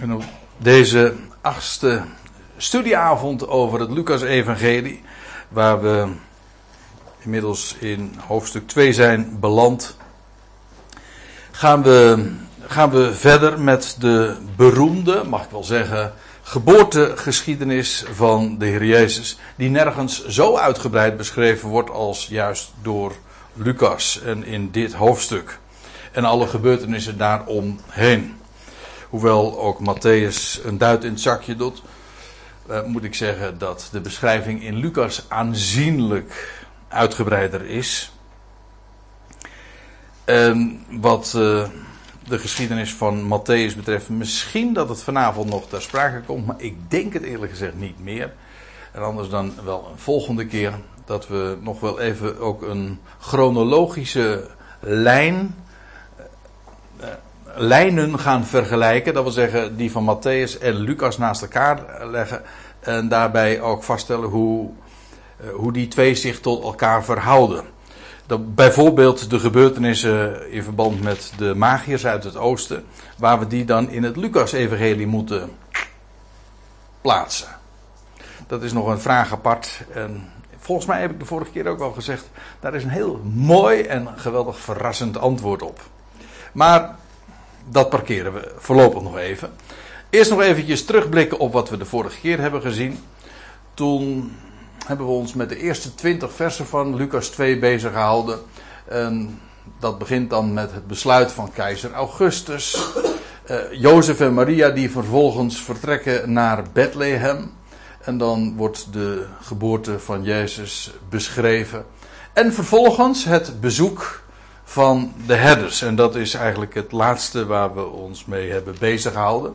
En op deze achtste studieavond over het Lucas-evangelie, waar we inmiddels in hoofdstuk 2 zijn beland, gaan we, gaan we verder met de beroemde, mag ik wel zeggen, geboortegeschiedenis van de Heer Jezus, die nergens zo uitgebreid beschreven wordt als juist door Lucas en in dit hoofdstuk. En alle gebeurtenissen daaromheen. Hoewel ook Matthäus een duit in het zakje doet, uh, moet ik zeggen dat de beschrijving in Lucas aanzienlijk uitgebreider is. En wat uh, de geschiedenis van Matthäus betreft, misschien dat het vanavond nog ter sprake komt, maar ik denk het eerlijk gezegd niet meer. En anders dan wel een volgende keer dat we nog wel even ook een chronologische lijn lijnen gaan vergelijken. Dat wil zeggen, die van Matthäus en Lucas naast elkaar leggen. En daarbij ook vaststellen hoe, eh, hoe die twee zich tot elkaar verhouden. Dat bijvoorbeeld de gebeurtenissen in verband met de magiërs uit het oosten. Waar we die dan in het Lucas-evangelie moeten plaatsen. Dat is nog een vraag apart. En volgens mij heb ik de vorige keer ook al gezegd. Daar is een heel mooi en geweldig verrassend antwoord op. Maar dat parkeren we voorlopig nog even. Eerst nog eventjes terugblikken op wat we de vorige keer hebben gezien. Toen hebben we ons met de eerste 20 versen van Lucas 2 bezig gehouden. En dat begint dan met het besluit van keizer Augustus. Uh, Jozef en Maria die vervolgens vertrekken naar Bethlehem. En dan wordt de geboorte van Jezus beschreven. En vervolgens het bezoek van de herders. En dat is eigenlijk het laatste waar we ons mee hebben bezig gehouden.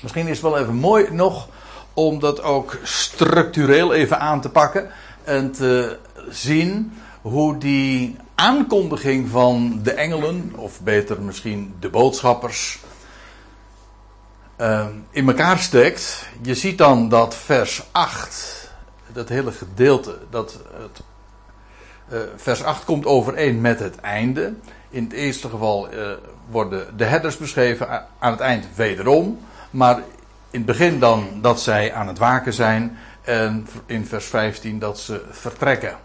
Misschien is het wel even mooi nog om dat ook structureel even aan te pakken. En te zien hoe die aankondiging van de engelen, of beter misschien de boodschappers, uh, in elkaar steekt. Je ziet dan dat vers 8, dat hele gedeelte, dat het uh, vers 8 komt overeen met het einde. In het eerste geval uh, worden de herders beschreven, aan het eind wederom. Maar in het begin dan dat zij aan het waken zijn. En in vers 15 dat ze vertrekken.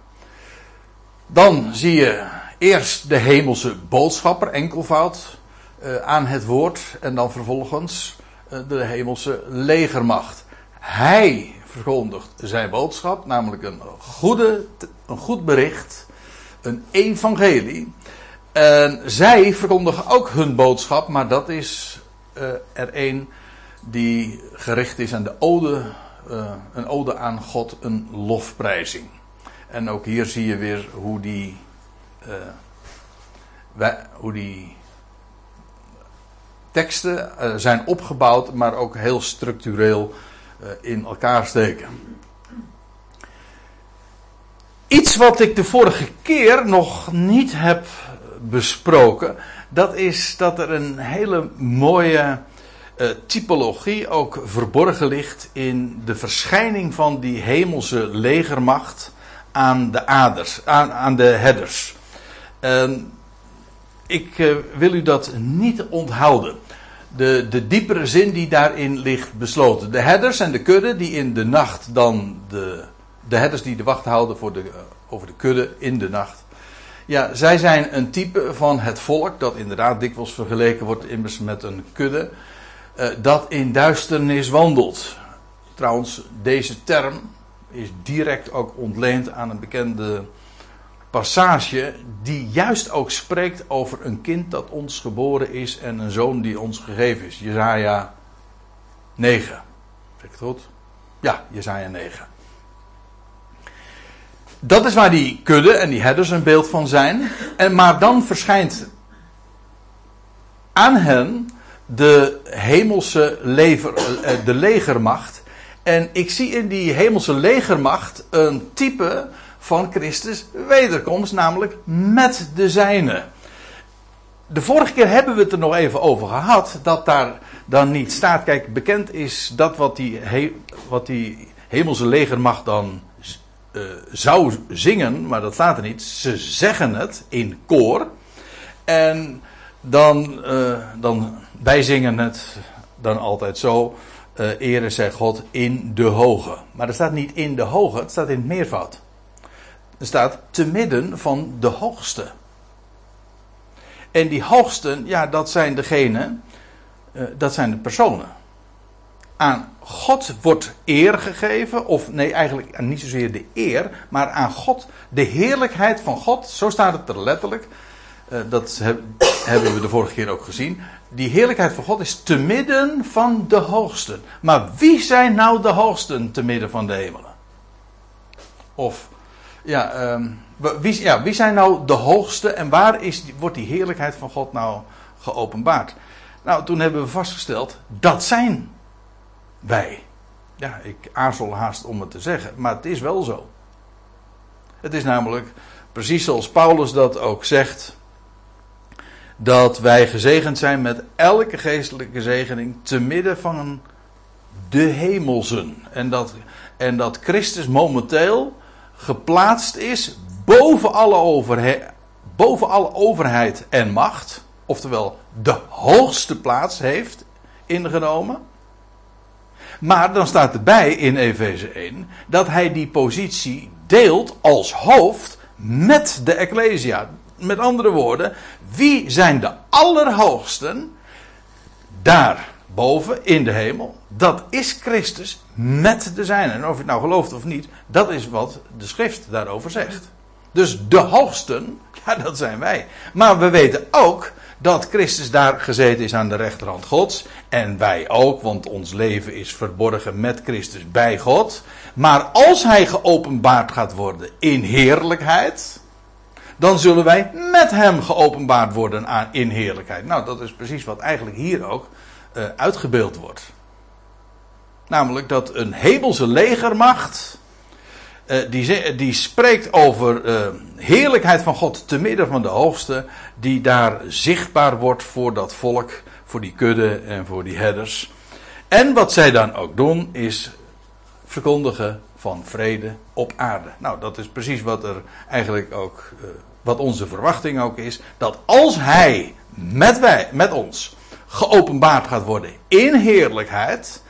Dan zie je eerst de hemelse boodschapper, enkelvoud, uh, aan het woord. En dan vervolgens de hemelse legermacht. Hij verkondigt zijn boodschap, namelijk een, goede, een goed bericht, een evangelie. En zij verkondigen ook hun boodschap, maar dat is uh, er een die gericht is aan de ode, uh, een ode aan God, een lofprijzing. En ook hier zie je weer hoe die, uh, wij, hoe die teksten zijn opgebouwd, maar ook heel structureel eh, in elkaar steken. Iets wat ik de vorige keer nog niet heb besproken, dat is dat er een hele mooie uh, typologie ook verborgen ligt in de verschijning van die hemelse legermacht aan de aders, aan, de herders. Uh, ik uh, wil u dat niet onthouden de, de diepere zin die daarin ligt besloten. De herders en de kudde die in de nacht dan de, de herders die de wacht houden voor de, over de kudde in de nacht. Ja, zij zijn een type van het volk dat inderdaad dikwijls vergeleken wordt immers met een kudde. Uh, dat in duisternis wandelt. Trouwens, deze term is direct ook ontleend aan een bekende passage die juist ook spreekt over een kind dat ons geboren is en een zoon die ons gegeven is. Jezaja 9. Zeg ik het goed? Ja, Jezaja 9. Dat is waar die kudde en die herders een beeld van zijn. En, maar dan verschijnt aan hen de hemelse lever, eh, de legermacht. En ik zie in die hemelse legermacht een type van Christus wederkomst, namelijk met de zijne. De vorige keer hebben we het er nog even over gehad, dat daar dan niet staat. Kijk, bekend is dat wat die, wat die hemelse legermacht dan uh, zou zingen, maar dat staat er niet. Ze zeggen het in koor. En dan, uh, dan wij zingen het dan altijd zo. Uh, ere zij God in de hoge. Maar er staat niet in de hoge, het staat in het meervoud. Er staat te midden van de hoogste. En die hoogsten, ja, dat zijn degenen, uh, dat zijn de personen. Aan God wordt eer gegeven, of nee, eigenlijk niet zozeer de eer, maar aan God, de heerlijkheid van God, zo staat het er letterlijk. Uh, dat heb, hebben we de vorige keer ook gezien. Die heerlijkheid van God is te midden van de hoogsten. Maar wie zijn nou de hoogsten te midden van de hemelen? Of, ja, um, wie, ja wie zijn nou de hoogste en waar is, wordt die heerlijkheid van God nou geopenbaard? Nou, toen hebben we vastgesteld, dat zijn wij. Ja, ik aarzel haast om het te zeggen, maar het is wel zo. Het is namelijk precies zoals Paulus dat ook zegt dat wij gezegend zijn met elke geestelijke zegening te midden van de hemelsen. En dat, en dat Christus momenteel geplaatst is boven alle, overheid, boven alle overheid en macht. Oftewel de hoogste plaats heeft ingenomen. Maar dan staat erbij in Efeze 1 dat hij die positie deelt als hoofd met de Ecclesia. Met andere woorden, wie zijn de allerhoogsten daar boven in de hemel? Dat is Christus met de zijnen. En of je het nou gelooft of niet, dat is wat de schrift daarover zegt. Dus de hoogsten, ja, dat zijn wij. Maar we weten ook dat Christus daar gezeten is aan de rechterhand Gods. En wij ook, want ons leven is verborgen met Christus bij God. Maar als hij geopenbaard gaat worden in heerlijkheid, dan zullen wij met hem geopenbaard worden in heerlijkheid. Nou, dat is precies wat eigenlijk hier ook uh, uitgebeeld wordt. Namelijk dat een hemelse legermacht uh, die, die, spreekt over uh, heerlijkheid van God te midden van de hoogste, die daar zichtbaar wordt voor dat volk, voor die kudde en voor die herders. En wat zij dan ook doen, is verkondigen van vrede op aarde. Nou, dat is precies wat er eigenlijk ook, wat onze verwachting ook is, dat als Hij met wij, met ons, geopenbaard gaat worden in heerlijkheid,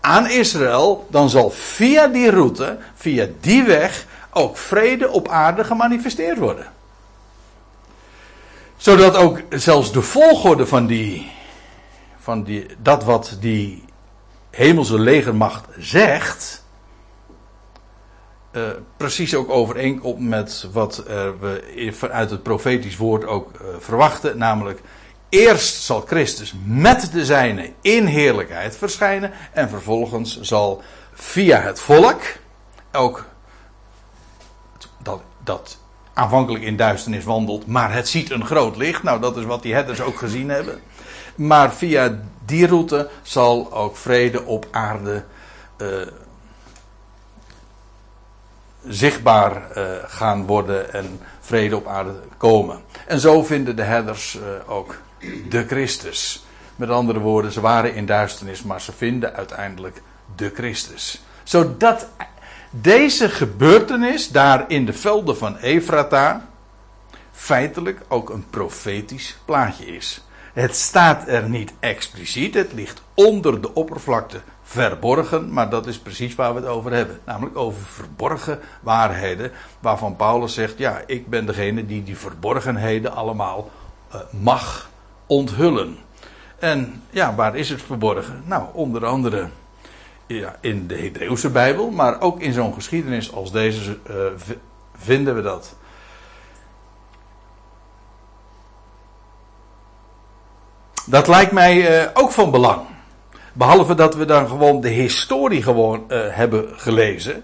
aan Israël, dan zal via die route, via die weg, ook vrede op aarde gemanifesteerd worden. Zodat ook zelfs de volgorde van die, van die, dat wat die hemelse legermacht zegt, uh, precies ook overeenkomt met wat uh, we vanuit het profetisch woord ook uh, verwachten, namelijk Eerst zal Christus met de zijnen in heerlijkheid verschijnen. En vervolgens zal via het volk ook dat, dat aanvankelijk in duisternis wandelt, maar het ziet een groot licht. Nou, dat is wat die herders ook gezien hebben. Maar via die route zal ook vrede op aarde uh, zichtbaar uh, gaan worden en vrede op aarde komen. En zo vinden de herders uh, ook de Christus. Met andere woorden, ze waren in duisternis, maar ze vinden uiteindelijk de Christus. Zodat deze gebeurtenis daar in de velden van Efrata feitelijk ook een profetisch plaatje is. Het staat er niet expliciet, het ligt onder de oppervlakte verborgen, maar dat is precies waar we het over hebben. Namelijk over verborgen waarheden, waarvan Paulus zegt: Ja, ik ben degene die die verborgenheden allemaal uh, mag onthullen. En ja, waar is het verborgen? Nou, onder andere ja, in de Hebreeuwse Bijbel, maar ook in zo'n geschiedenis als deze uh, vinden we dat. Dat lijkt mij uh, ook van belang. Behalve dat we dan gewoon de historie gewoon uh, hebben gelezen.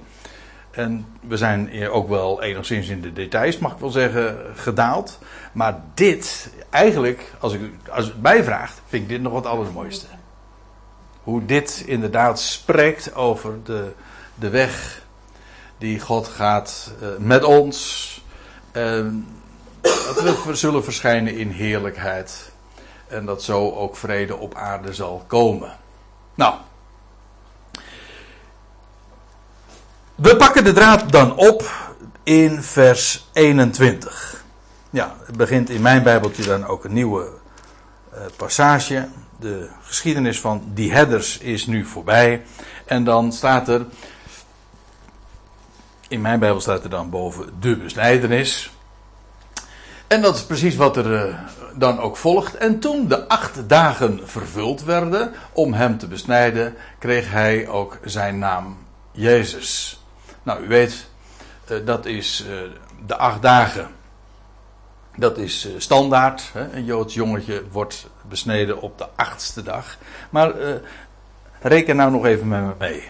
En we zijn ook wel enigszins in de details, mag ik wel zeggen, gedaald. Maar dit, eigenlijk, als, ik, als het mij vraagt, vind ik dit nog het allermooiste. Hoe dit inderdaad spreekt over de, de weg die God gaat uh, met ons. Uh, dat we zullen verschijnen in heerlijkheid. En dat zo ook vrede op aarde zal komen. Nou, We pakken de draad dan op in vers 21. Ja, het begint in mijn Bijbeltje dan ook een nieuwe uh, passage. de geschiedenis van die herders is nu voorbij. En dan staat er, in mijn Bijbel staat er dan boven de besnijdenis. En dat is precies wat er uh, dan ook volgt. En toen de acht dagen vervuld werden om hem te besnijden, kreeg hij ook zijn naam Jezus. Nou, u weet, uh, dat is de acht dagen. Dat is standaard. Hè? Een Joods jongetje wordt besneden op de achtste dag. Maar reken nou nog even met me mee.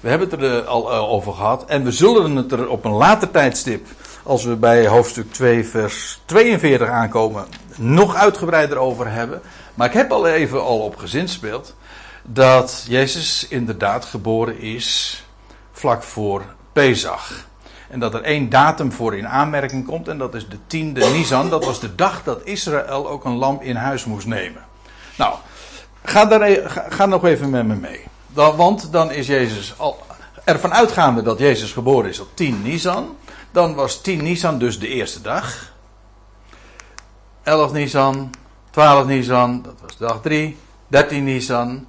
We hebben het er al over gehad. En we zullen het er op een later tijdstip als we bij hoofdstuk 2, vers 42 aankomen, nog uitgebreider over hebben. Maar ik heb al even al op gezinspeeld dat Jezus inderdaad geboren is vlak voor Pesach. En dat er één datum voor in aanmerking komt en dat is de tiende Nisan. Dat was de dag dat Israël ook een lam in huis moest nemen. Nou, ga, daar, e- ga, nog even met me mee. Want dan is Jezus al ervan uitgaande dat Jezus geboren is op 10 Nisan. Dan was 10 Nisan dus de eerste dag. 11 Nisan, 12 Nisan, dat was dag 3. 13 Nisan,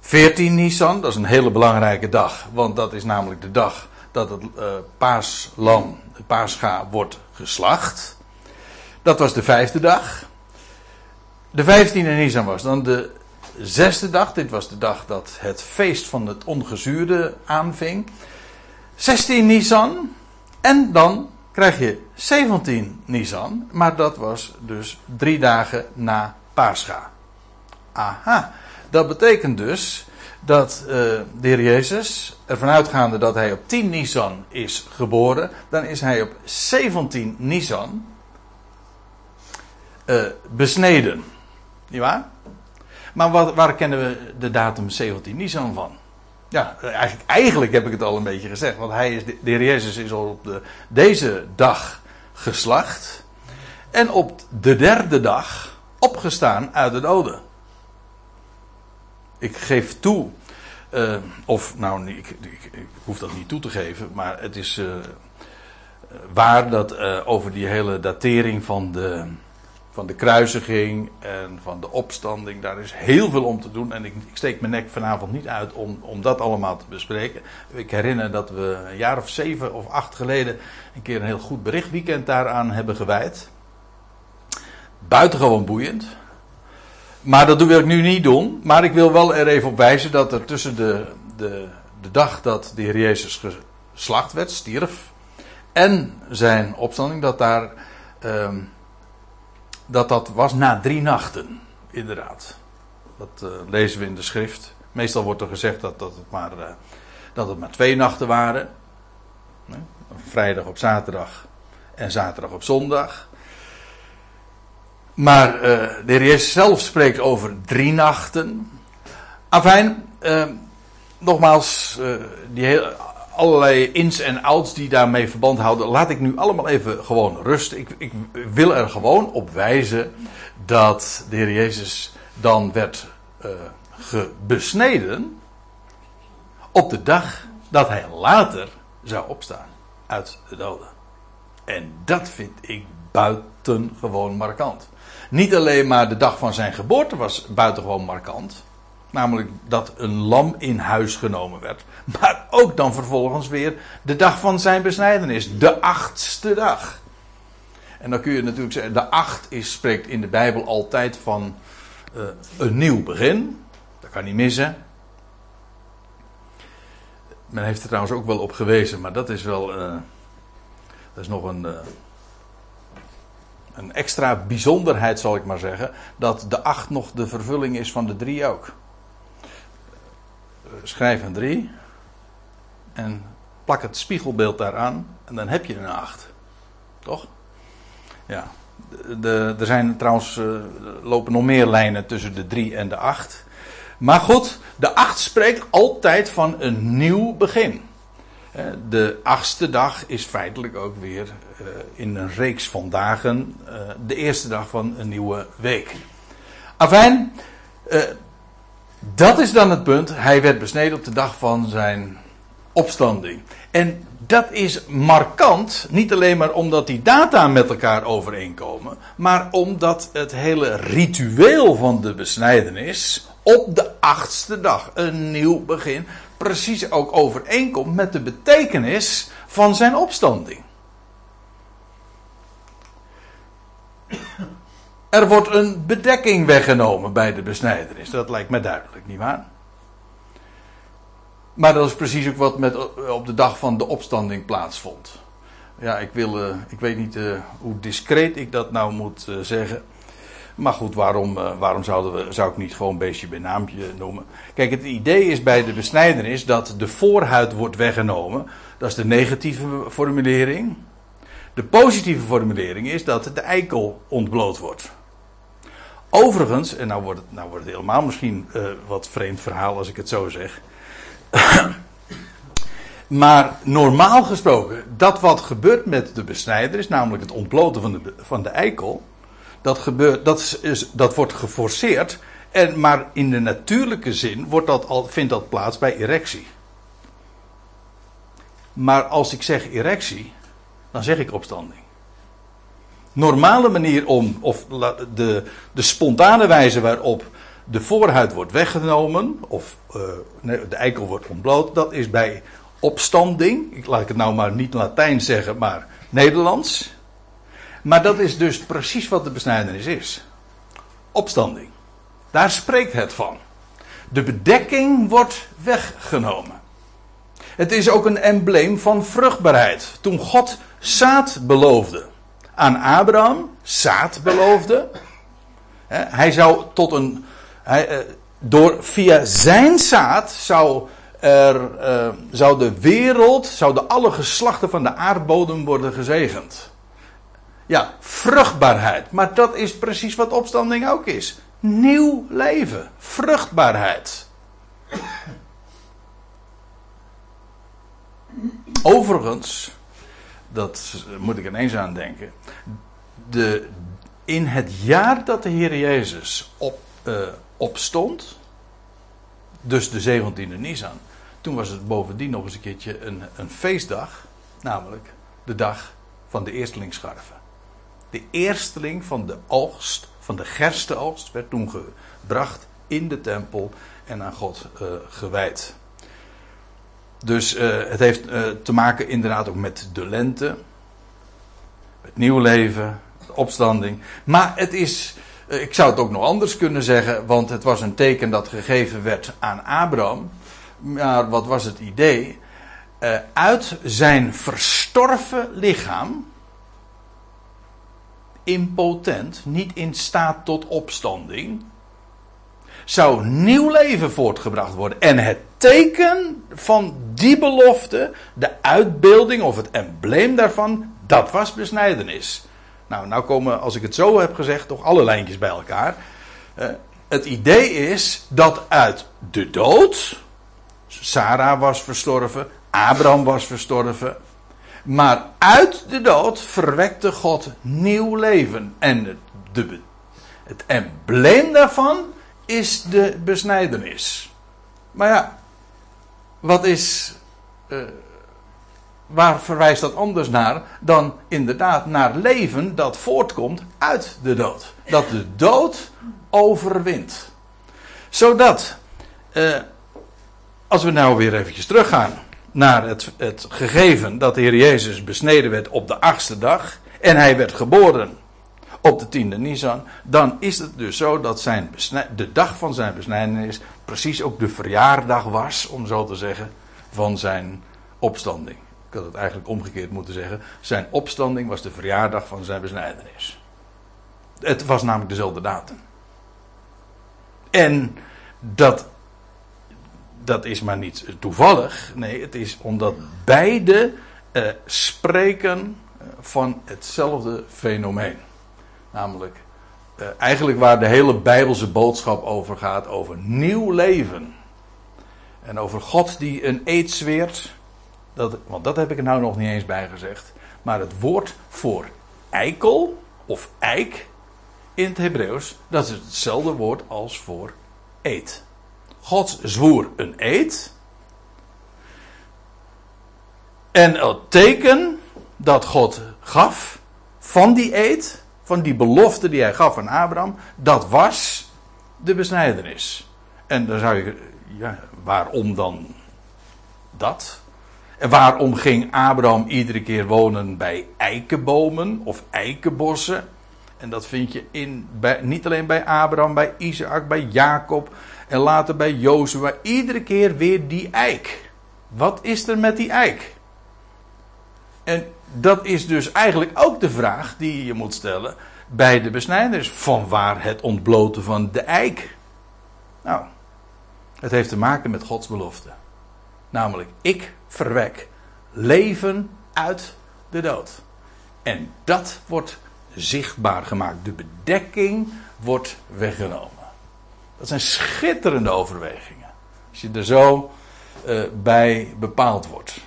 14 Nisan, dat is een hele belangrijke dag. Want dat is namelijk de dag dat het uh, paaslam, het paascha, wordt geslacht. Dat was de vijfde dag. De vijftiende Nisan was dan de zesde dag. Dit was de dag dat het feest van het ongezuurde aanving. 16 Nisan, en dan krijg je 17 Nisan, maar dat was dus drie dagen na Pascha. Aha, dat betekent dus dat uh, de Heer Jezus, ervan uitgaande dat hij op 10 Nisan is geboren, dan is hij op 17 Nisan uh, besneden. Niet waar? Maar wat, waar kennen we de datum 17 Nisan van? Ja, eigenlijk, eigenlijk heb ik het al een beetje gezegd. Want hij is, de, de Heer Jezus is al op de, deze dag geslacht. En op de derde dag opgestaan uit de doden. Ik geef toe. Uh, of nou, ik, ik, hoef dat niet toe te geven. Maar het is uh, waar dat uh, over die hele datering van de van de kruisiging en van de opstanding. Daar is heel veel om te doen. En ik, ik, steek mijn nek vanavond niet uit om, om dat allemaal te bespreken. Ik herinner dat we een jaar of zeven of acht geleden een keer een heel goed berichtweekend daaraan hebben gewijd. Buitengewoon boeiend. Maar dat wil ik nu niet doen. Maar ik wil wel er even op wijzen dat er tussen de, de, de dag dat de Heer Jezus geslacht werd, stierf. En zijn opstanding, dat daar. Um, dat dat was na drie nachten, inderdaad. Dat uh, lezen we in de schrift. Meestal wordt er gezegd dat, dat, het, maar, uh, dat het maar twee nachten waren. Nee? Vrijdag op zaterdag en zaterdag op zondag. Maar uh, de heer Jezus zelf spreekt over drie nachten. Afijn, nogmaals, die heel, allerlei ins en outs die daarmee verband houden, laat ik nu allemaal even gewoon rust. Ik, ik wil er gewoon op wijzen dat de Heer Jezus dan werd uh, besneden op de dag dat hij later zou opstaan uit de doden. En dat vind ik buitengewoon markant. Niet alleen maar de dag van zijn geboorte was buitengewoon markant. Namelijk dat een lam in huis genomen werd. Maar ook dan vervolgens weer de dag van zijn besnijdenis. De achtste dag. En dan kun je natuurlijk zeggen, de acht is, spreekt in de Bijbel altijd van uh, een nieuw begin. Dat kan niet missen. Men heeft er trouwens ook wel op gewezen, maar dat is wel. Uh, dat is nog een. Uh, een extra bijzonderheid, zal ik maar zeggen. Dat de acht nog de vervulling is van de drie ook schrijf een 3 en plak het spiegelbeeld daaraan en dan heb je een 8. Toch? Ja. De, er zijn trouwens uh, lopen nog meer lijnen tussen de 3 en de 8. Maar goed, de 8 spreekt altijd van een nieuw begin. De achtste dag is feitelijk ook weer uh, in een reeks van dagen uh, de eerste dag van een nieuwe week. Afijn, dat is dan het punt. Hij werd besneden op de dag van zijn opstanding. En dat is markant, niet alleen maar omdat die data met elkaar overeenkomen, maar omdat het hele ritueel van de besnijdenis op de achtste dag, een nieuw begin, precies ook overeenkomt met de betekenis van zijn opstanding. Er wordt een bedekking weggenomen bij de besnijdenis. Dat lijkt me duidelijk, nietwaar? Maar dat is precies ook wat met, op de dag van de opstanding plaatsvond. Ja, ik, wil, uh, ik weet niet uh, hoe discreet ik dat nou moet zeggen. Maar goed, waarom, waarom zouden we, zou ik niet gewoon beestje bij naampje noemen? Kijk, het idee is bij de besnijdenis dat de voorhuid wordt weggenomen. Dat is de negatieve formulering. De positieve formulering is dat de eikel ontbloot wordt. Overigens, en nou wordt het, nou wordt het helemaal misschien uh, wat vreemd verhaal als ik het zo zeg. maar normaal gesproken, dat wat gebeurt met de besnijder is namelijk het ontbloten van de, van de eikel. Dat, gebeurt, dat, is, dat wordt geforceerd. En, maar in de natuurlijke zin wordt dat al, vindt dat plaats bij erectie. Maar als ik zeg erectie, dan zeg ik opstanding normale manier om, of de, de spontane wijze waarop de voorhuid wordt weggenomen, of uh, de eikel wordt ontbloot, dat is bij opstanding. Ik laat het nou maar niet Latijn zeggen, maar Nederlands. Maar dat is dus precies wat de besnijdenis is. Opstanding. Daar spreekt het van. De bedekking wordt weggenomen. Het is ook een embleem van vruchtbaarheid. Toen God zaad beloofde aan Abraham zaad beloofde. Hij zou tot een. Hij, eh, door, via zijn zaad zou, er, uh, zou de wereld, zouden alle geslachten van de aardbodem worden gezegend. Ja, vruchtbaarheid. Maar dat is precies wat opstanding ook is. Nieuw leven. Vruchtbaarheid. Overigens dat moet ik ineens aan denken. De, in het jaar dat de Heer Jezus op, uh, opstond, dus de 17e Nisan, toen was het bovendien nog eens een keertje een, een feestdag, namelijk de dag van de eerstelingsscharven. De eersteling van de oogst, van de gerstenoogst, werd toen gebracht in de tempel en aan God uh, gewijd. Dus uh, het heeft uh, te maken inderdaad ook met de lente. Het nieuw leven, de opstanding. Maar het is, ik zou het ook nog anders kunnen zeggen, want het was een teken dat gegeven werd aan Abraham. Maar wat was het idee? uit zijn verstorven lichaam, impotent, niet in staat tot opstanding, zou nieuw leven voortgebracht worden. En het teken van die belofte, de uitbeelding of het embleem daarvan, dat was besnijdenis. Nou, nou komen, als ik het zo heb gezegd, toch alle lijntjes bij elkaar. Uh, het idee is dat uit de dood, Sarah was verstorven, Abraham was verstorven, maar uit de dood verwekte God nieuw leven. En het, de, het embleem daarvan is de besnijdenis. Maar ja, wat is. Uh, waar verwijst dat anders naar dan inderdaad naar leven dat voortkomt uit de dood? Dat de dood overwint. Zodat, uh, als we nou weer eventjes teruggaan naar het, het gegeven dat de Heer Jezus besneden werd op de achtste dag en hij werd geboren op de tiende Nisan, dan is het dus zo dat zijn de dag van zijn besnijdenis precies ook de verjaardag was, om zo te zeggen, van zijn opstanding. Ik had het eigenlijk omgekeerd moeten zeggen. Zijn opstanding was de verjaardag van zijn besnijdenis. Het was namelijk dezelfde datum. En dat, dat is maar niet toevallig. Nee, het is omdat beide eh, spreken eh, van hetzelfde fenomeen. Namelijk, uh, eigenlijk waar de hele Bijbelse boodschap over gaat, over nieuw leven. En over God die een eed zweert. Dat, want dat heb ik er nou nog niet eens bij gezegd. Maar het woord voor eikel of eik in het Hebreeuws, dat is hetzelfde woord als voor eed. God zwoer een eed. En het teken dat God gaf van die eed, van die belofte die hij gaf aan Abraham, dat was de besnijdenis. En dan zou je, ja, waarom dan dat? En waarom ging Abraham iedere keer wonen bij eikenbomen of eikenbossen? En dat vind je in, niet alleen bij Abraham, bij Isaac, bij Jacob en later bij Jozua. Iedere keer weer die eik. Wat is er met die eik? En dat is dus eigenlijk ook de vraag die je moet stellen bij de besnijders. Van waar het ontbloten van de eik? Nou, het heeft te maken met Gods belofte. Namelijk, ik verwek leven uit de dood. En dat wordt zichtbaar gemaakt. De bedekking wordt weggenomen. Dat zijn schitterende overwegingen. Als je er zo uh, bij bepaald wordt.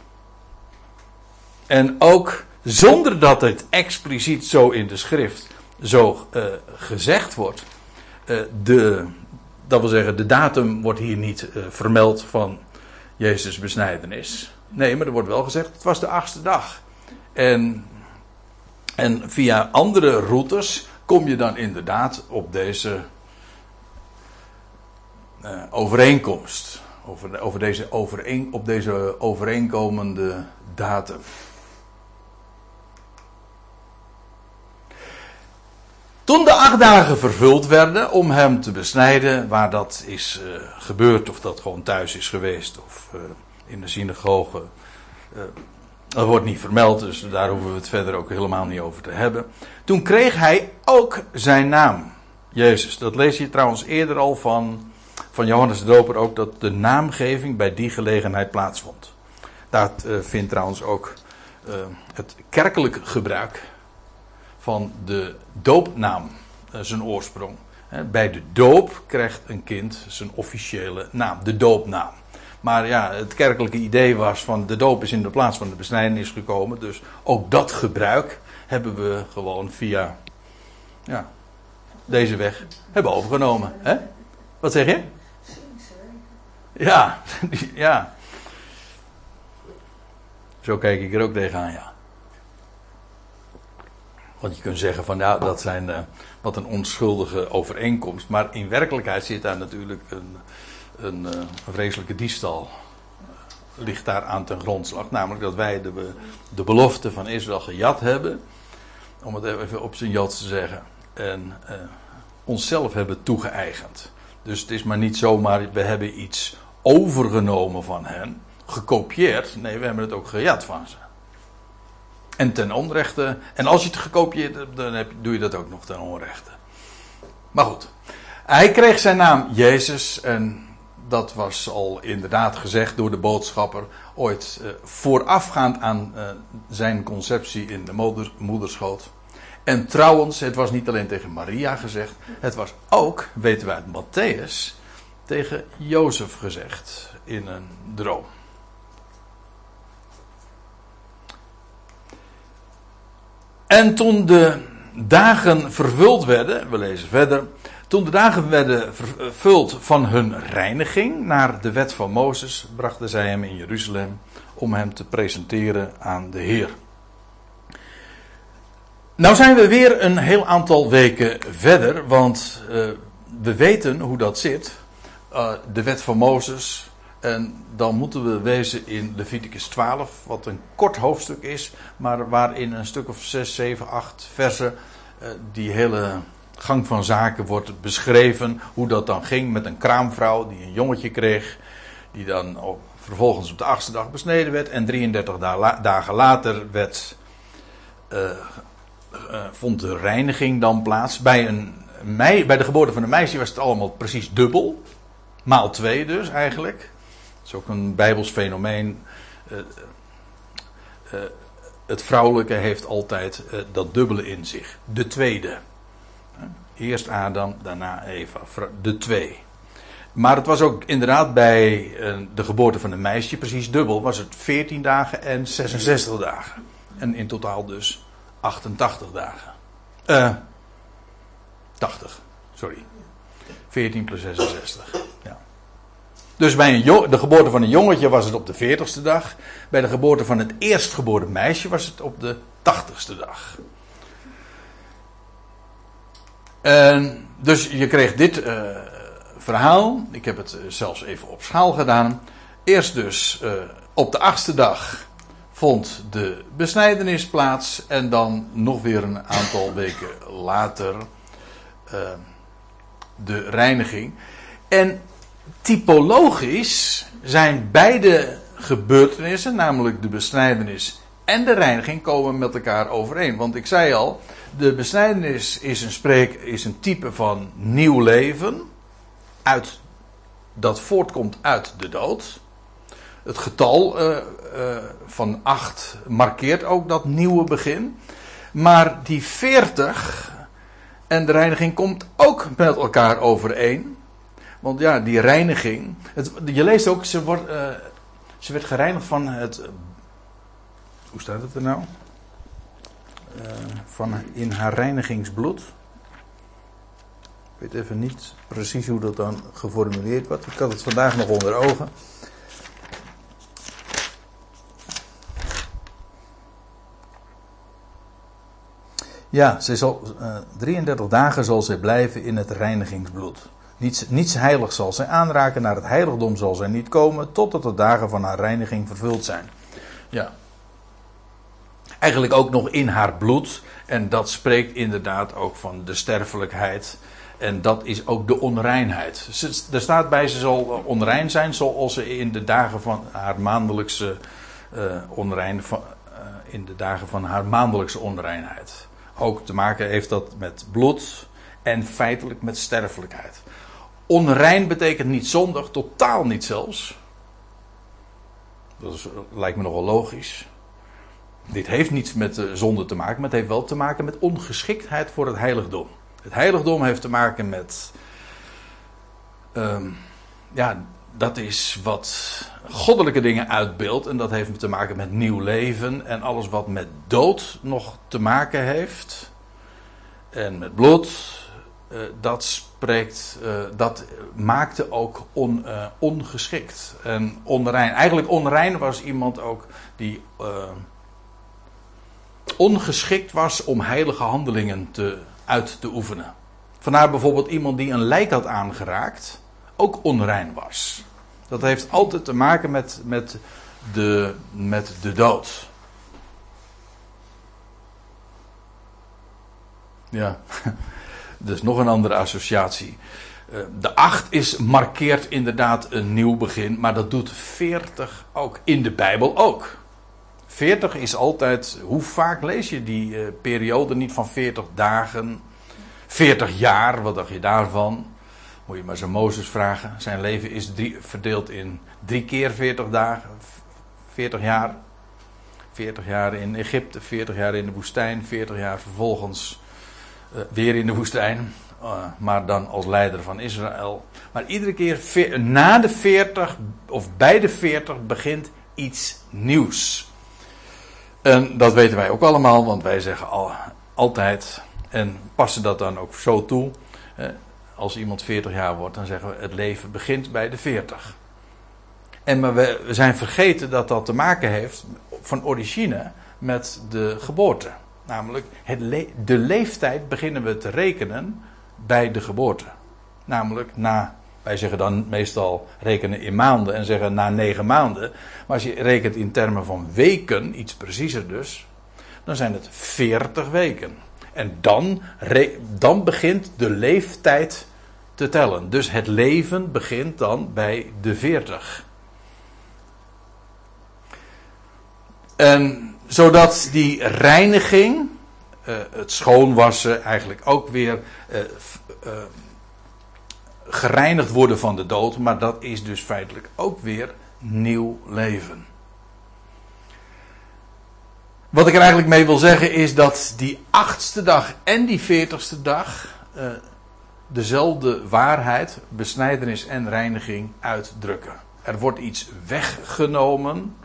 En ook zonder dat het expliciet zo in de schrift zo uh, gezegd wordt. Uh, de, dat wil zeggen, de datum wordt hier niet vermeld van Jezus' besnijdenis. Nee, maar er wordt wel gezegd, het was de achtste dag. En, en via andere routes kom je dan inderdaad op deze uh, overeenkomst. Over, over deze overeen, op deze overeenkomende datum. Toen de acht dagen vervuld werden om hem te besnijden, waar dat is uh, gebeurd, of dat gewoon thuis is geweest, of uh, in de synagoge. Uh, dat wordt niet vermeld, dus daar hoeven we het verder ook helemaal niet over te hebben. Toen kreeg hij ook zijn naam, Jezus. Dat lees je trouwens eerder al van, van Johannes de Doper ook, dat de naamgeving bij die gelegenheid plaatsvond. Dat uh, vindt trouwens ook uh, het kerkelijk gebruik van de doopnaam zijn oorsprong. Bij de doop krijgt een kind zijn officiële naam, de doopnaam. Maar ja, het kerkelijke idee was van de doop is in de plaats van de besnijdenis gekomen. Dus ook dat gebruik hebben we gewoon via ja, deze weg hebben overgenomen. Hè? Wat zeg je? Ja, ja. Zo kijk ik er ook tegenaan, ja. Want je kunt zeggen van ja, dat zijn uh, wat een onschuldige overeenkomst. Maar in werkelijkheid zit daar natuurlijk een, een, een vreselijke diefstal. Uh, ligt daar aan ten grondslag. Namelijk dat wij de, de belofte van Israël gejat hebben. Om het even op zijn Jods te zeggen. En onszelf hebben toegeëigend. Dus het is maar niet zomaar, we hebben iets overgenomen van hen. Gekopieerd. Nee, we hebben het ook gejat van ze. En ten onrechte. En als je het gekopieerd hebt, dan heb, doe je dat ook nog ten onrechte. Maar goed. Hij kreeg zijn naam Jezus. En dat was al inderdaad gezegd door de boodschapper. Ooit uh, voorafgaand aan uh, zijn conceptie in de moeder, moederschoot. En trouwens, het was niet alleen tegen Maria gezegd. Het was ook, weten we uit Matthäus, tegen Jozef gezegd. In een droom. En toen de dagen vervuld werden, we lezen verder. Toen de dagen werden vervuld van hun reiniging naar de wet van Mozes, brachten zij hem in Jeruzalem om hem te presenteren aan de Heer. Nou zijn we weer een heel aantal weken verder, want uh, we weten hoe dat zit. Uh, de wet van Mozes, en dan moeten we wezen in Leviticus 12, wat een kort hoofdstuk is, maar waarin een stuk of 6, 7, 8 versen uh, die hele gang van zaken wordt beschreven. Hoe dat dan ging met een kraamvrouw die een jongetje kreeg, die dan vervolgens op de achtste dag besneden werd en 33 da dagen later werd, uh, vond de reiniging dan plaats. Bij, een, bij de geboorte van een meisje was het allemaal precies dubbel. Maal twee dus eigenlijk is ook een bijbels fenomeen. Uh, uh, het vrouwelijke heeft altijd dat dubbele in zich. De tweede. Eerst Adam, daarna Eva. De twee. Maar het was ook inderdaad bij de geboorte van een meisje precies dubbel. Was het 14 dagen en 66 dagen. En in totaal dus 88 dagen. Eh 80, sorry. 14 plus 66. Ja. Dus bij een de geboorte van een jongetje was het op de veertigste dag. Bij de geboorte van het eerstgeboren meisje was het op de tachtigste dag. En dus je kreeg dit uh, verhaal. Ik heb het zelfs even op schaal gedaan. Eerst dus op de achtste dag vond de besnijdenis plaats. En dan nog weer een aantal weken later uh, de reiniging. En typologisch zijn beide gebeurtenissen, namelijk de besnijdenis en de reiniging, komen met elkaar overeen. Want ik zei al, de besnijdenis is een, spreek, is een type van nieuw leven, uit, dat voortkomt uit de dood. Het getal uh, uh, van 8 markeert ook dat nieuwe begin. Maar die 40 en de reiniging komt ook met elkaar overeen. Want ja, die reiniging. Het, je leest ook, ze, wordt, uh, ze werd gereinigd van het. Hoe staat het er nou? Uh, van in haar reinigingsbloed. Ik weet even niet precies hoe dat dan geformuleerd wordt. Ik had het vandaag nog onder ogen. Ja, ze zal, uh, eh, 33 dagen zal zij blijven in het reinigingsbloed. Niets, niets heiligs zal zij aanraken, naar het heiligdom zal zij niet komen, totdat de dagen van haar reiniging vervuld zijn. Ja. Eigenlijk ook nog in haar bloed. En dat spreekt inderdaad ook van de sterfelijkheid. En dat is ook de onreinheid. Er staat bij ze zal onrein zijn zoals ze in de dagen van haar maandelijkse uh, onrein, van, in de dagen van haar maandelijkse onreinheid. Ook te maken heeft dat met bloed en feitelijk met sterfelijkheid. Onrein betekent niet zondig, totaal niet zelfs. Dat lijkt me nogal logisch. Dit heeft niets met de zonde te maken, maar het heeft wel te maken met ongeschiktheid voor het heiligdom. Het heiligdom heeft te maken met. Um, ja, dat is wat goddelijke dingen uitbeeldt. En dat heeft te maken met nieuw leven. En alles wat met dood nog te maken heeft. En met bloed. Uh, dat spreekt. Uh, dat maakte ook on, uh, ongeschikt. En onrein. Eigenlijk onrein was iemand ook die. ongeschikt was om heilige handelingen te, uit te oefenen. Vandaar bijvoorbeeld iemand die een lijk had aangeraakt ook onrein was. Dat heeft altijd te maken met, met, de, met de dood. Ja, dus nog een andere associatie. Eh, de 8 is, markeert inderdaad een nieuw begin, maar dat doet 40 ook. In de Bijbel ook. 40 is altijd, hoe vaak lees je die uh, periode niet van 40 dagen, 40 jaar, wat dacht je daarvan? Moet je maar zo Mozes vragen. Zijn leven is drie, verdeeld in drie keer 40 dagen, 40 jaar. 40 jaar in Egypte, 40 jaar in de woestijn, 40 jaar vervolgens uh, weer in de woestijn. Uh, maar dan als leider van Israël. Maar iedere keer na de 40 of bij de 40 begint iets nieuws. En dat weten wij ook allemaal, want wij zeggen al, altijd en passen dat dan ook zo toe als iemand 40 jaar wordt, dan zeggen we het leven begint bij de 40. En maar we zijn vergeten dat dat te maken heeft van origine met de geboorte. Namelijk, het de leeftijd beginnen we te rekenen bij de geboorte. Namelijk na, wij zeggen dan meestal rekenen in maanden en zeggen na negen maanden. Maar als je rekent in termen van weken, iets preciezer dus, dan zijn het 40 weken. En dan, dan begint de leeftijd te tellen. Dus het leven begint dan bij de 40. En zodat die reiniging, uh, het schoonwassen, eigenlijk ook weer uh, uh, gereinigd worden van de dood, maar dat is dus feitelijk ook weer nieuw leven. Wat ik er eigenlijk mee wil zeggen is dat die achtste dag en die veertigste dag dezelfde waarheid, besnijdenis en reiniging uitdrukken. Er wordt iets weggenomen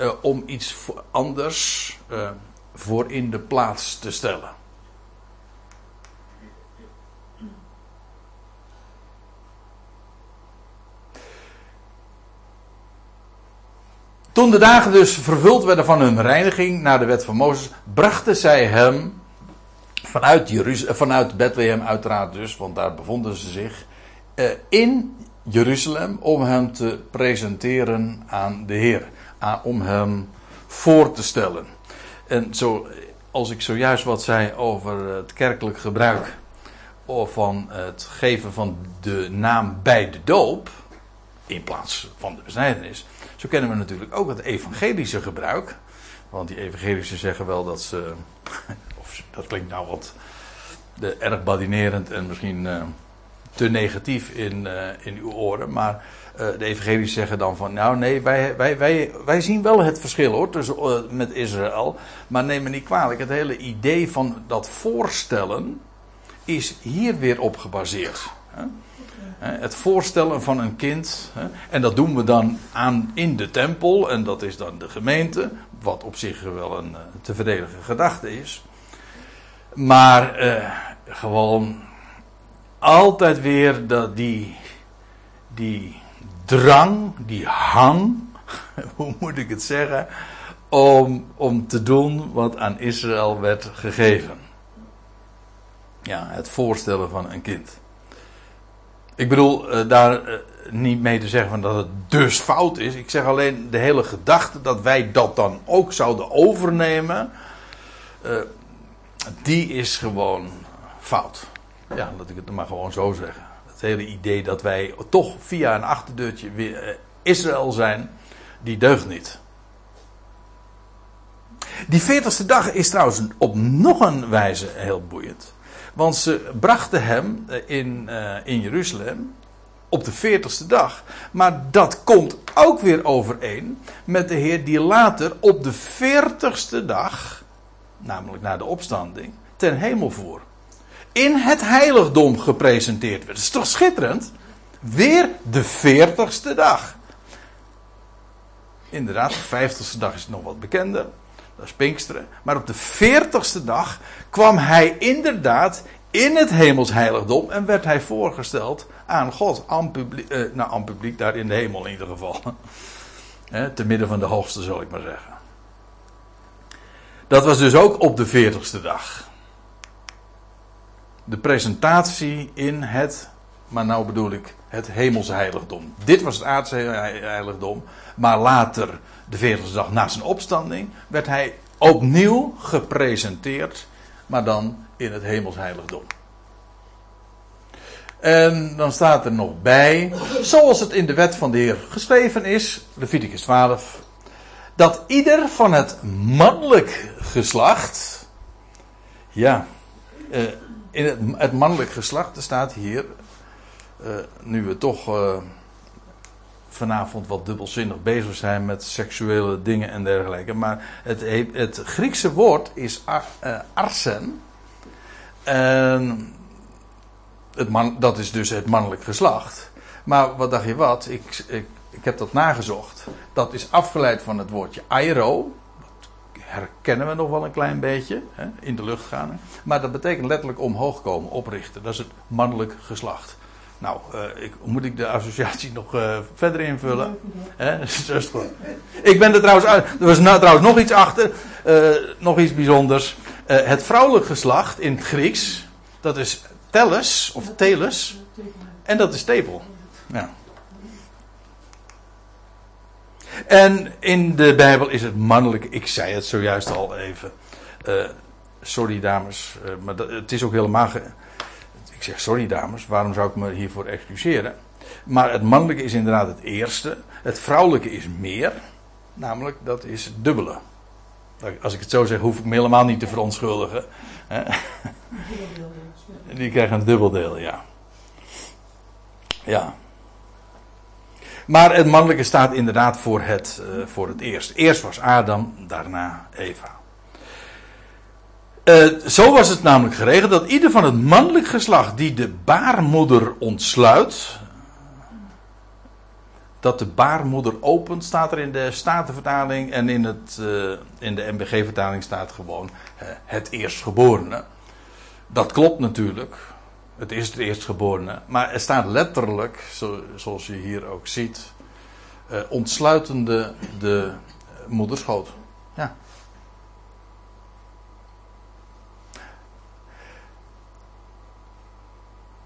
uh, om iets anders uh, voor in de plaats te stellen. Toen de dagen dus vervuld werden van hun reiniging naar de wet van Mozes, brachten zij hem vanuit, Jeruz vanuit Bethlehem uiteraard dus, want daar bevonden ze zich, eh, in Jeruzalem om hem te presenteren aan de Heer. om hem voor te stellen. En zo, als ik zojuist wat zei over het kerkelijk gebruik of van het geven van de naam bij de doop, in plaats van de besnijdenis, zo kennen we natuurlijk ook het evangelische gebruik. Want die evangelischen zeggen wel dat ze, dat klinkt nou wat de, erg badinerend en misschien uh, te negatief in, uh, in uw oren. Maar de evangelisch zeggen dan van, nou nee, wij, wij, wij, wij zien wel het verschil hoor, tussen, met Israël. Maar neem me niet kwalijk, het hele idee van dat voorstellen is hier weer op gebaseerd. Hè? Het voorstellen van een kind. En dat doen we dan aan in de tempel. En dat is dan de gemeente. Wat op zich wel een te verdedigen gedachte is. Maar eh, gewoon altijd weer dat die, die drang, die hang, hoe moet ik het zeggen, om, om te doen wat aan Israël werd gegeven. Ja, het voorstellen van een kind. Ik bedoel uh, daar uh, niet mee te zeggen van dat het dus fout is. Ik zeg alleen de hele gedachte dat wij dat dan ook zouden overnemen. Die is gewoon fout. Ja, laat ik het maar gewoon zo zeggen. Het hele idee dat wij toch via een achterdeurtje weer eh, Israël zijn, die deugt niet. Die veertigste dag is trouwens op nog een wijze heel boeiend. Want ze brachten hem eh, in, uh, in Jeruzalem op de veertigste dag. Maar dat komt ook weer overeen met de Heer die later op de veertigste dag namelijk na de opstanding, ten hemel voer. In het heiligdom gepresenteerd werd. Dat is toch schitterend? Weer de veertigste dag. Inderdaad, de vijftigste dag is nog wat bekender. Dat is Pinksteren. Maar op de veertigste dag kwam hij inderdaad in het hemelsheiligdom en werd hij voorgesteld aan God. Aan publiek, eh, nou, aan publiek daar in de hemel in ieder geval. te midden van de hoogste, zal ik maar zeggen. Dat was dus ook op de veertigste dag. De presentatie in het, maar nou bedoel ik het hemelse heiligdom. Dit was het aardse heiligdom, maar later, de veertigste dag na zijn opstanding, werd hij opnieuw gepresenteerd, maar dan in het hemels heiligdom. En dan staat er nog bij, zoals het in de wet van de Heer geschreven is, Leviticus 12, dat ieder van het mannelijk geslacht, ja, uh, in het, het, mannelijk geslacht, staat hier, uh, nu we toch uh, vanavond wat dubbelzinnig bezig zijn met seksuele dingen en dergelijke, maar het, het Griekse woord is ar, arsen. En het man, dat is dus het mannelijk geslacht. Maar wat dacht je wat? Ik, ik ik heb dat nagezocht. Dat is afgeleid van het woordje aero. Dat herkennen we nog wel een klein beetje. Hè, in de lucht gaan. Maar dat betekent letterlijk omhoog komen, oprichten. Dat is het mannelijk geslacht. Nou, uh, ik, moet ik de associatie nog uh, verder invullen? Dat is goed. Ik ben er trouwens uit. Er was nou, trouwens nog iets achter. Uh, nog iets bijzonders. het vrouwelijk geslacht in het Grieks. Dat is tellus of teles. En dat is tepel. Ja. En in de Bijbel is het mannelijk. Ik zei het zojuist al even. Uh, sorry dames, uh, maar dat, het is ook helemaal. Ge... Ik zeg sorry dames, waarom zou ik me hiervoor excuseren? Maar het mannelijke is inderdaad het eerste. Het vrouwelijke is meer. Namelijk, dat is het dubbele. Als ik het zo zeg, hoef ik me helemaal niet te verontschuldigen. Die krijgen een dubbeldeel, ja. Ja. Maar het mannelijke staat inderdaad voor het, uh, voor het eerst. Eerst was Adam, daarna Eva. Uh, zo was het namelijk geregeld dat ieder van het mannelijk geslacht die de baarmoeder ontsluit. Dat de baarmoeder opent, staat er in de Statenvertaling. En in, het, uh, in de MBG-vertaling staat gewoon het eerstgeborene. Dat klopt natuurlijk. Het is het eerstgeborene. Maar er staat letterlijk, zo, zoals je hier ook ziet. uh, ontsluitende de moederschoot. Ja.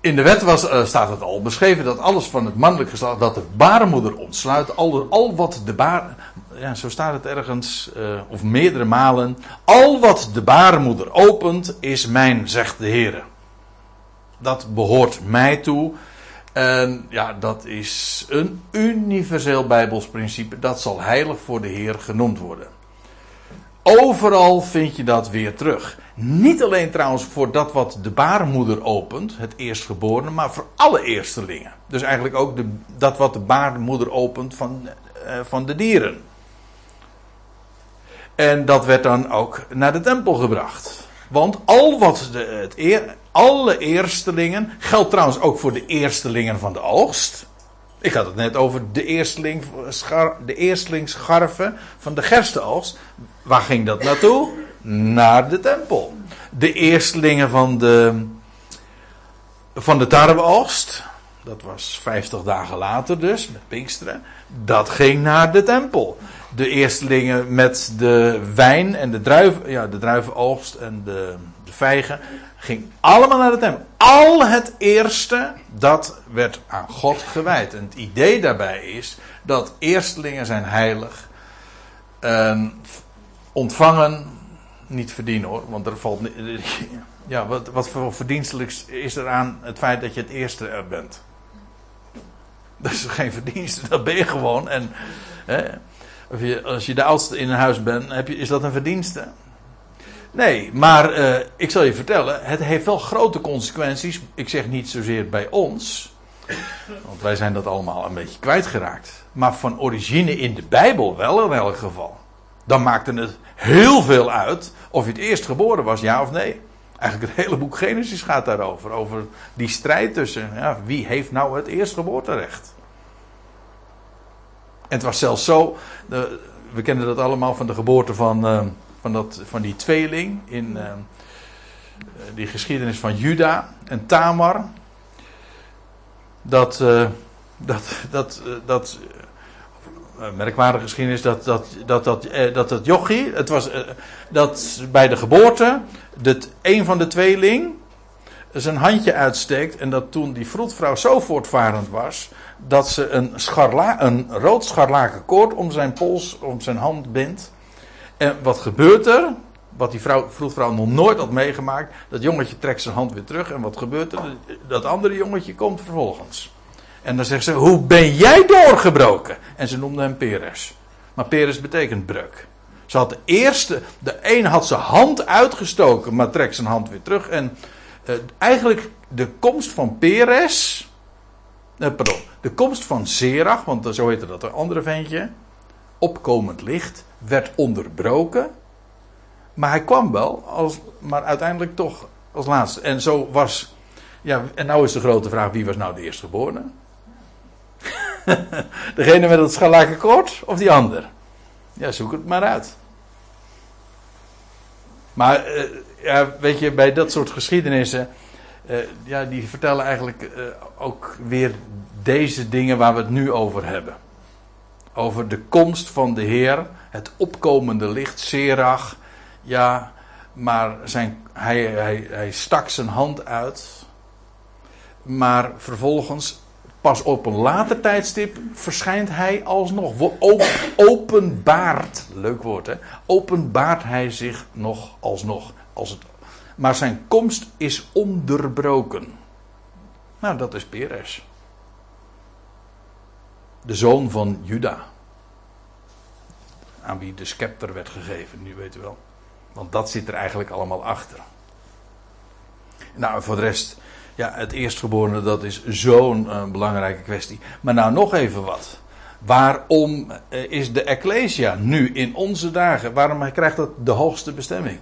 In de wet was, uh, staat het al beschreven dat alles van het mannelijk geslacht, dat de baarmoeder ontsluit, al, wat de baar, ja, zo staat het ergens, uh, of meerdere malen, al wat de baarmoeder opent, is mijn, zegt de Heer. Dat behoort mij toe. En ja, dat is een universeel Bijbels principe. Dat zal heilig voor de Heer genoemd worden. Overal vind je dat weer terug. Niet alleen trouwens voor dat wat de baarmoeder opent, het eerstgeborene, maar voor alle eerstelingen. Dus eigenlijk ook de, dat wat de baarmoeder opent van, uh, van de dieren. En dat werd dan ook naar de tempel gebracht. Want al wat de, het eer, alle eerstelingen, geldt trouwens ook voor de eerstelingen van de oogst. Ik had het net over de, eersteling, de van de gerstenoogst. Waar ging dat naartoe? Naar de tempel. De eerstelingen van de, van de tarweoogst. Dat was 50 dagen later dus, met Pinksteren. Dat ging naar de tempel. De eerstelingen met de wijn en de, druiven, ja, de druivenoogst en de, de vijgen. Ging allemaal naar de tempel. Al het eerste, dat werd aan God gewijd. En het idee daarbij is dat eerstelingen zijn heilig. En ontvangen, niet verdienen hoor, want er valt. Ja, wat, wat voor verdienstelijks is er aan het feit dat je het eerste er bent? Dat is geen verdienste, dat ben je gewoon. En hè, je, als je de oudste in een huis bent, heb je, is dat een verdienste? Nee, maar uh, ik zal je vertellen, het heeft wel grote consequenties. Ik zeg niet zozeer bij ons, want wij zijn dat allemaal een beetje kwijtgeraakt. Maar van origine in de Bijbel wel in elk geval. Dan maakte het heel veel uit of je het eerst geboren was, ja of nee. Eigenlijk het hele boek Genesis gaat daarover. Over die strijd tussen ja, wie heeft nou het eerstgeboorterecht. En het was zelfs zo, de, we kennen dat allemaal van de geboorte van, uh, van, dat, van die tweeling in uh, die geschiedenis van Juda en Tamar. Dat, uh, dat, dat, dat merkwaardige geschiedenis dat dat, dat, dat, dat, jochie, het was dat bij de geboorte, dat een van de tweeling zijn handje uitsteekt en dat toen die vroedvrouw zo voortvarend was, dat ze een, scharla, een rood scharlaken koord om zijn pols, om zijn hand bindt. En wat gebeurt er? Wat die vrouw, vroedvrouw nog nooit had meegemaakt. Dat jongetje trekt zijn hand weer terug. En wat gebeurt er? Dat andere jongetje komt vervolgens. En dan zegt ze: Hoe ben jij doorgebroken? En ze noemde hem Peres. Maar Peres betekent breuk. Ze had de eerste, de een had zijn hand uitgestoken, maar trekt zijn hand weer terug. En uh, eigenlijk de komst van Peres, uh, pardon, de komst van Zerach, want zo heette dat een andere ventje, opkomend licht, werd onderbroken. Maar hij kwam wel, als, maar uiteindelijk toch als laatste. En zo was, ja, en nou is de grote vraag, wie was nou de eerstgeborene? Degene met het scharlakenkoord of die ander? Ja, zoek het maar uit. Maar uh, ja, weet je, bij dat soort geschiedenissen, uh, ja, die vertellen eigenlijk uh, ook weer deze dingen waar we het nu over hebben. Over de komst van de Heer, het opkomende licht, Serach. Ja, maar zijn, hij, hij, hij stak zijn hand uit. Maar vervolgens Pas op een later tijdstip verschijnt hij alsnog. Openbaart, leuk woord hè. Openbaart hij zich nog alsnog. Als het, maar zijn komst is onderbroken. Nou, dat is Peres. De zoon van Juda. Aan wie de scepter werd gegeven, nu weet u wel. Want dat zit er eigenlijk allemaal achter. Nou, voor de rest ja, het eerstgeborene, dat is zo'n uh, belangrijke kwestie. Maar nou nog even wat. Waarom uh, is de Ecclesia nu in onze dagen, waarom krijgt dat de hoogste bestemming?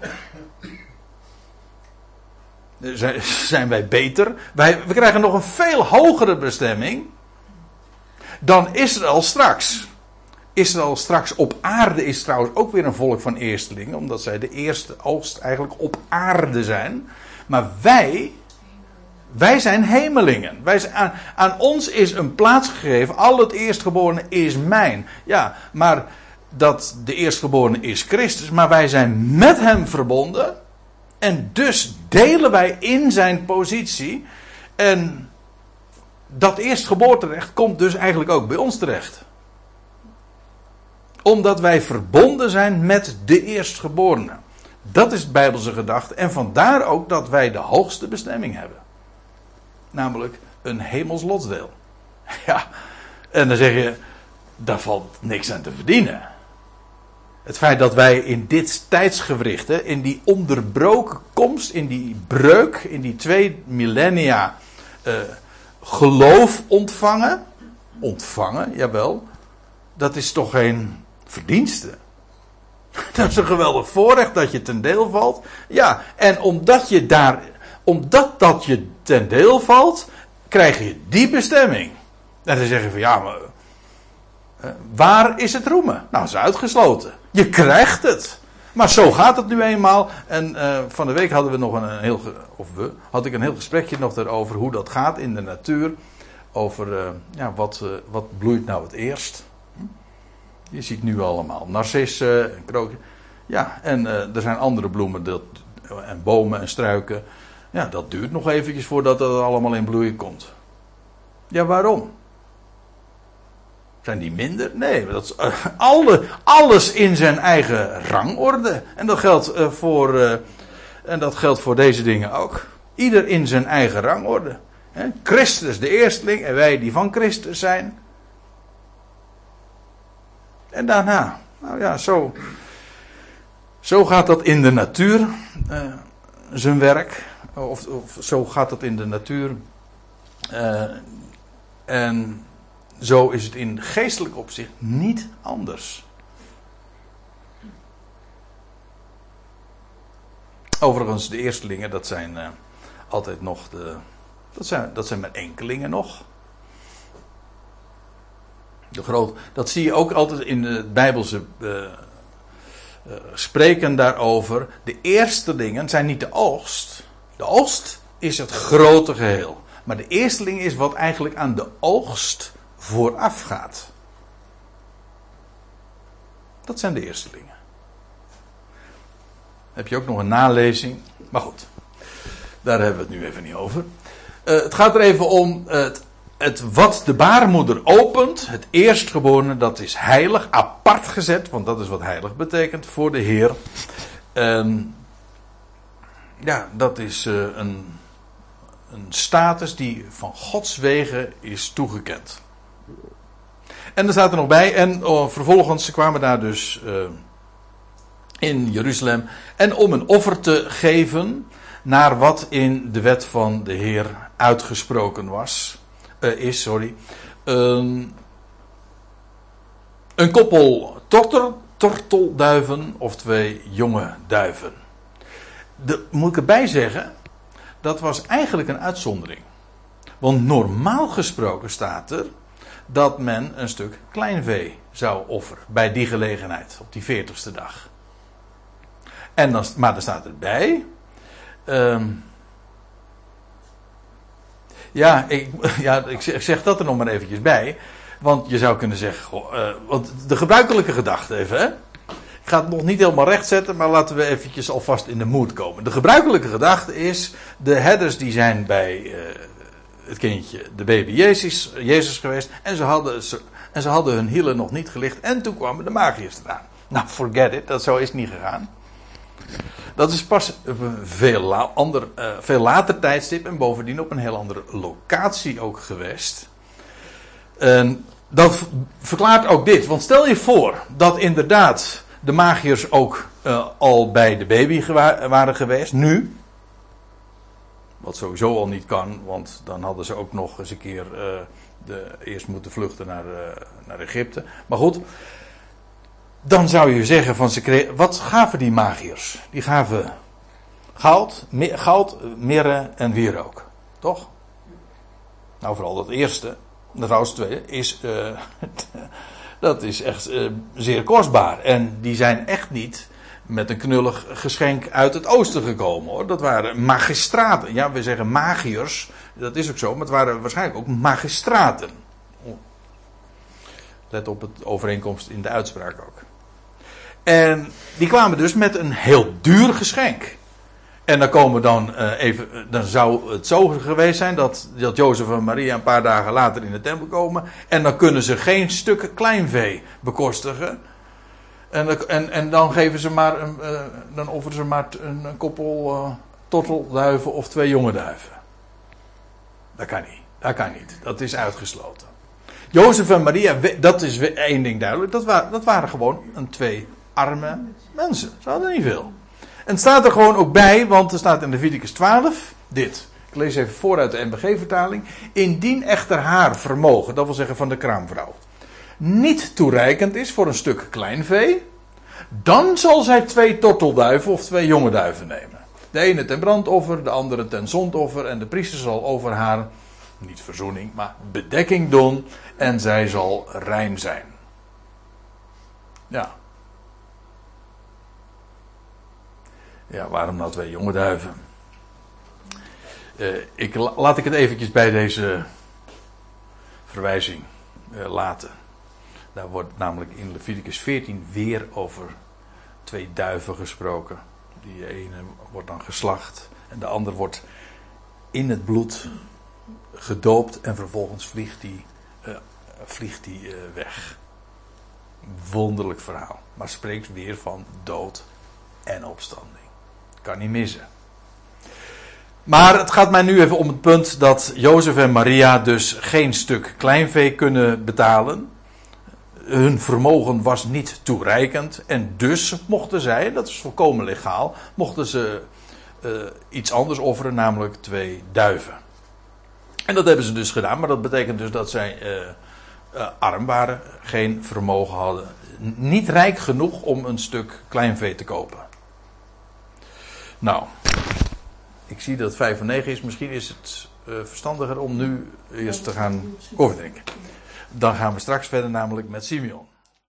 Zijn wij beter? Wij, we krijgen nog een veel hogere bestemming dan Israël straks. Israël straks op aarde is trouwens ook weer een volk van eerstelingen, omdat zij de eerste oogst eigenlijk op aarde zijn. Maar wij Wij zijn hemelingen. Wij zijn, aan, aan ons is een plaats gegeven. Al het eerstgeborene is mijn. Ja, maar dat de eerstgeborene is Christus. Maar wij zijn met hem verbonden. En dus delen wij in zijn positie. En dat eerstgeboorterecht komt dus eigenlijk ook bij ons terecht. Omdat wij verbonden zijn met de eerstgeborene. Dat is het Bijbelse gedachte. En vandaar ook dat wij de hoogste bestemming hebben. Namelijk een hemels lotsdeel. Ja, en dan zeg je, daar valt niks aan te verdienen. Het feit dat wij in dit tijdsgewricht, in die onderbroken komst, in die breuk, in die twee millennia uh, geloof ontvangen. Ontvangen, jawel. Dat is toch geen verdienste. Dat is een geweldig voorrecht dat je ten deel valt. Ja, en omdat je daar, omdat dat je ten deel valt, krijg je die bestemming. En dan zeg je van ja, maar uh, waar is het roemen? Nou, dat is uitgesloten. Je krijgt het. Maar zo gaat het nu eenmaal. En uh, van de week hadden we nog een, heel, of we, had ik een heel gesprekje nog erover hoe dat gaat in de natuur. Over uh, ja, wat, uh, wat bloeit nou het eerst. Je ziet nu allemaal narcissen en kroken. Ja, en er zijn andere bloemen dat, en bomen en struiken. Ja, dat duurt nog eventjes voordat dat allemaal in bloei komt. Ja, waarom? Zijn die minder? Nee, dat is, uh, alle, alles in zijn eigen rangorde. En dat geldt, uh, voor, uh, en dat geldt voor deze dingen ook. Ieder in zijn eigen rangorde. Christus de eersteling en wij die van Christus zijn. En daarna, nou ja, zo, zo gaat dat in de natuur zijn werk. Of, of, zo gaat dat in de natuur. en zo is het in geestelijk opzicht niet anders. Overigens, de eerstelingen, dat zijn uh, altijd nog de. Dat zijn, dat zijn maar enkelingen nog. De groot, dat zie je ook altijd in de Bijbelse uh, uh, spreken daarover. De eerstelingen zijn niet de oogst. De oogst is het grote geheel. Maar de eersteling is wat eigenlijk aan de oogst voorafgaat. Dat zijn de eerstelingen. Heb je ook nog een nalezing? Maar goed, daar hebben we het nu even niet over. Uh, het gaat er even om het, het, wat de baarmoeder opent, het eerstgeborene, dat is heilig, apart gezet, want dat is wat heilig betekent voor de Heer. Uh, ja, dat is uh, een, een status die van Gods wegen is toegekend. En er staat er nog bij, en oh, vervolgens kwamen daar dus uh, in Jeruzalem. En om een offer te geven naar wat in de wet van de Heer uitgesproken was, uh, is, sorry. een koppel tortelduiven of twee jonge duiven. De, moet ik erbij zeggen, dat was eigenlijk een uitzondering. Want normaal gesproken staat er dat men een stuk kleinvee zou offeren bij die gelegenheid, op die veertigste dag. En dan, maar er staat erbij. Um, ja, ik, ja ik, zeg dat er nog maar eventjes bij. Want je zou kunnen zeggen, uh, want de gebruikelijke gedachte even, hè? Ik ga het nog niet helemaal recht zetten, maar laten we eventjes alvast in de moed komen. De gebruikelijke gedachte is, de herders die zijn bij uh, het kindje, de baby Jezus, Jezus geweest. En ze, hadden, en ze hadden hun hielen nog niet gelicht. En toen kwamen de magiërs eraan. Nou, forget it, dat zo is niet gegaan. Dat is pas een veel, ander, uh, veel later tijdstip en bovendien op een heel andere locatie ook geweest. Dat verklaart ook dit. Want stel je voor dat inderdaad de magiërs ook uh, al bij de baby waren geweest, nu. Wat sowieso al niet kan, want dan hadden ze ook nog eens een keer uh, de, eerst moeten vluchten naar, uh, naar Egypte. Maar goed, dan zou je zeggen van ze wat gaven die magiërs? Die gaven goud, me, goud, mirre en wierook. Toch? Nou, vooral dat eerste, trouwens twee, is, uh, dat is echt zeer kostbaar. En die zijn echt niet met een knullig geschenk uit het oosten gekomen hoor. Dat waren magistraten. Ja, we zeggen magiërs. Dat is ook zo, maar het waren waarschijnlijk ook magistraten. Let op het overeenkomst in de uitspraak ook. En die kwamen dus met een heel duur geschenk. En dan komen dan uh, even, dan zou het zo geweest zijn dat, dat Jozef en Maria een paar dagen later in de tempel komen. En dan kunnen ze geen stukken kleinvee bekostigen. En, en, en dan geven ze maar, een, uh, dan offeren ze maar een, een koppel uh, tortelduiven of twee jonge duiven. Dat kan niet. Dat kan niet. Dat is uitgesloten. Jozef en Maria, dat is één ding duidelijk. Dat, waren, dat waren gewoon een twee arme mensen. Ze hadden niet veel. En het staat er gewoon ook bij, want er staat in Leviticus 12 dit. Ik lees even voor uit de NBG-vertaling. Indien echter haar vermogen, dat wil zeggen van de kraamvrouw, niet toereikend is voor een stuk kleinvee, dan zal zij twee tortelduiven of twee jonge duiven nemen. De ene ten brandoffer, de andere ten zondoffer en de priester zal over haar, niet verzoening, maar bedekking doen en zij zal rein zijn. Ja, Ja, waarom nou twee jonge duiven? Uh, ik, laat ik het eventjes bij deze verwijzing uh, laten. Daar wordt namelijk in Leviticus 14 weer over twee duiven gesproken. Die ene wordt dan geslacht en de ander wordt in het bloed gedoopt en vervolgens vliegt die, uh, vliegt die weg. Wonderlijk verhaal, maar spreekt weer van dood en opstanding. Kan niet missen. Maar het gaat mij nu even om het punt dat Jozef en Maria dus geen stuk kleinvee kunnen betalen. Hun vermogen was niet toereikend. En dus mochten zij, dat is volkomen legaal, mochten ze uh, iets anders offeren, namelijk twee duiven. En dat hebben ze dus gedaan, maar dat betekent dus dat zij uh, arm waren, geen vermogen hadden. Niet rijk genoeg om een stuk kleinvee te kopen. Nou, ik zie dat het 5 van 9 is. Misschien is het verstandiger om nu eerst te gaan drinken. Dan gaan we straks verder namelijk met Simeon.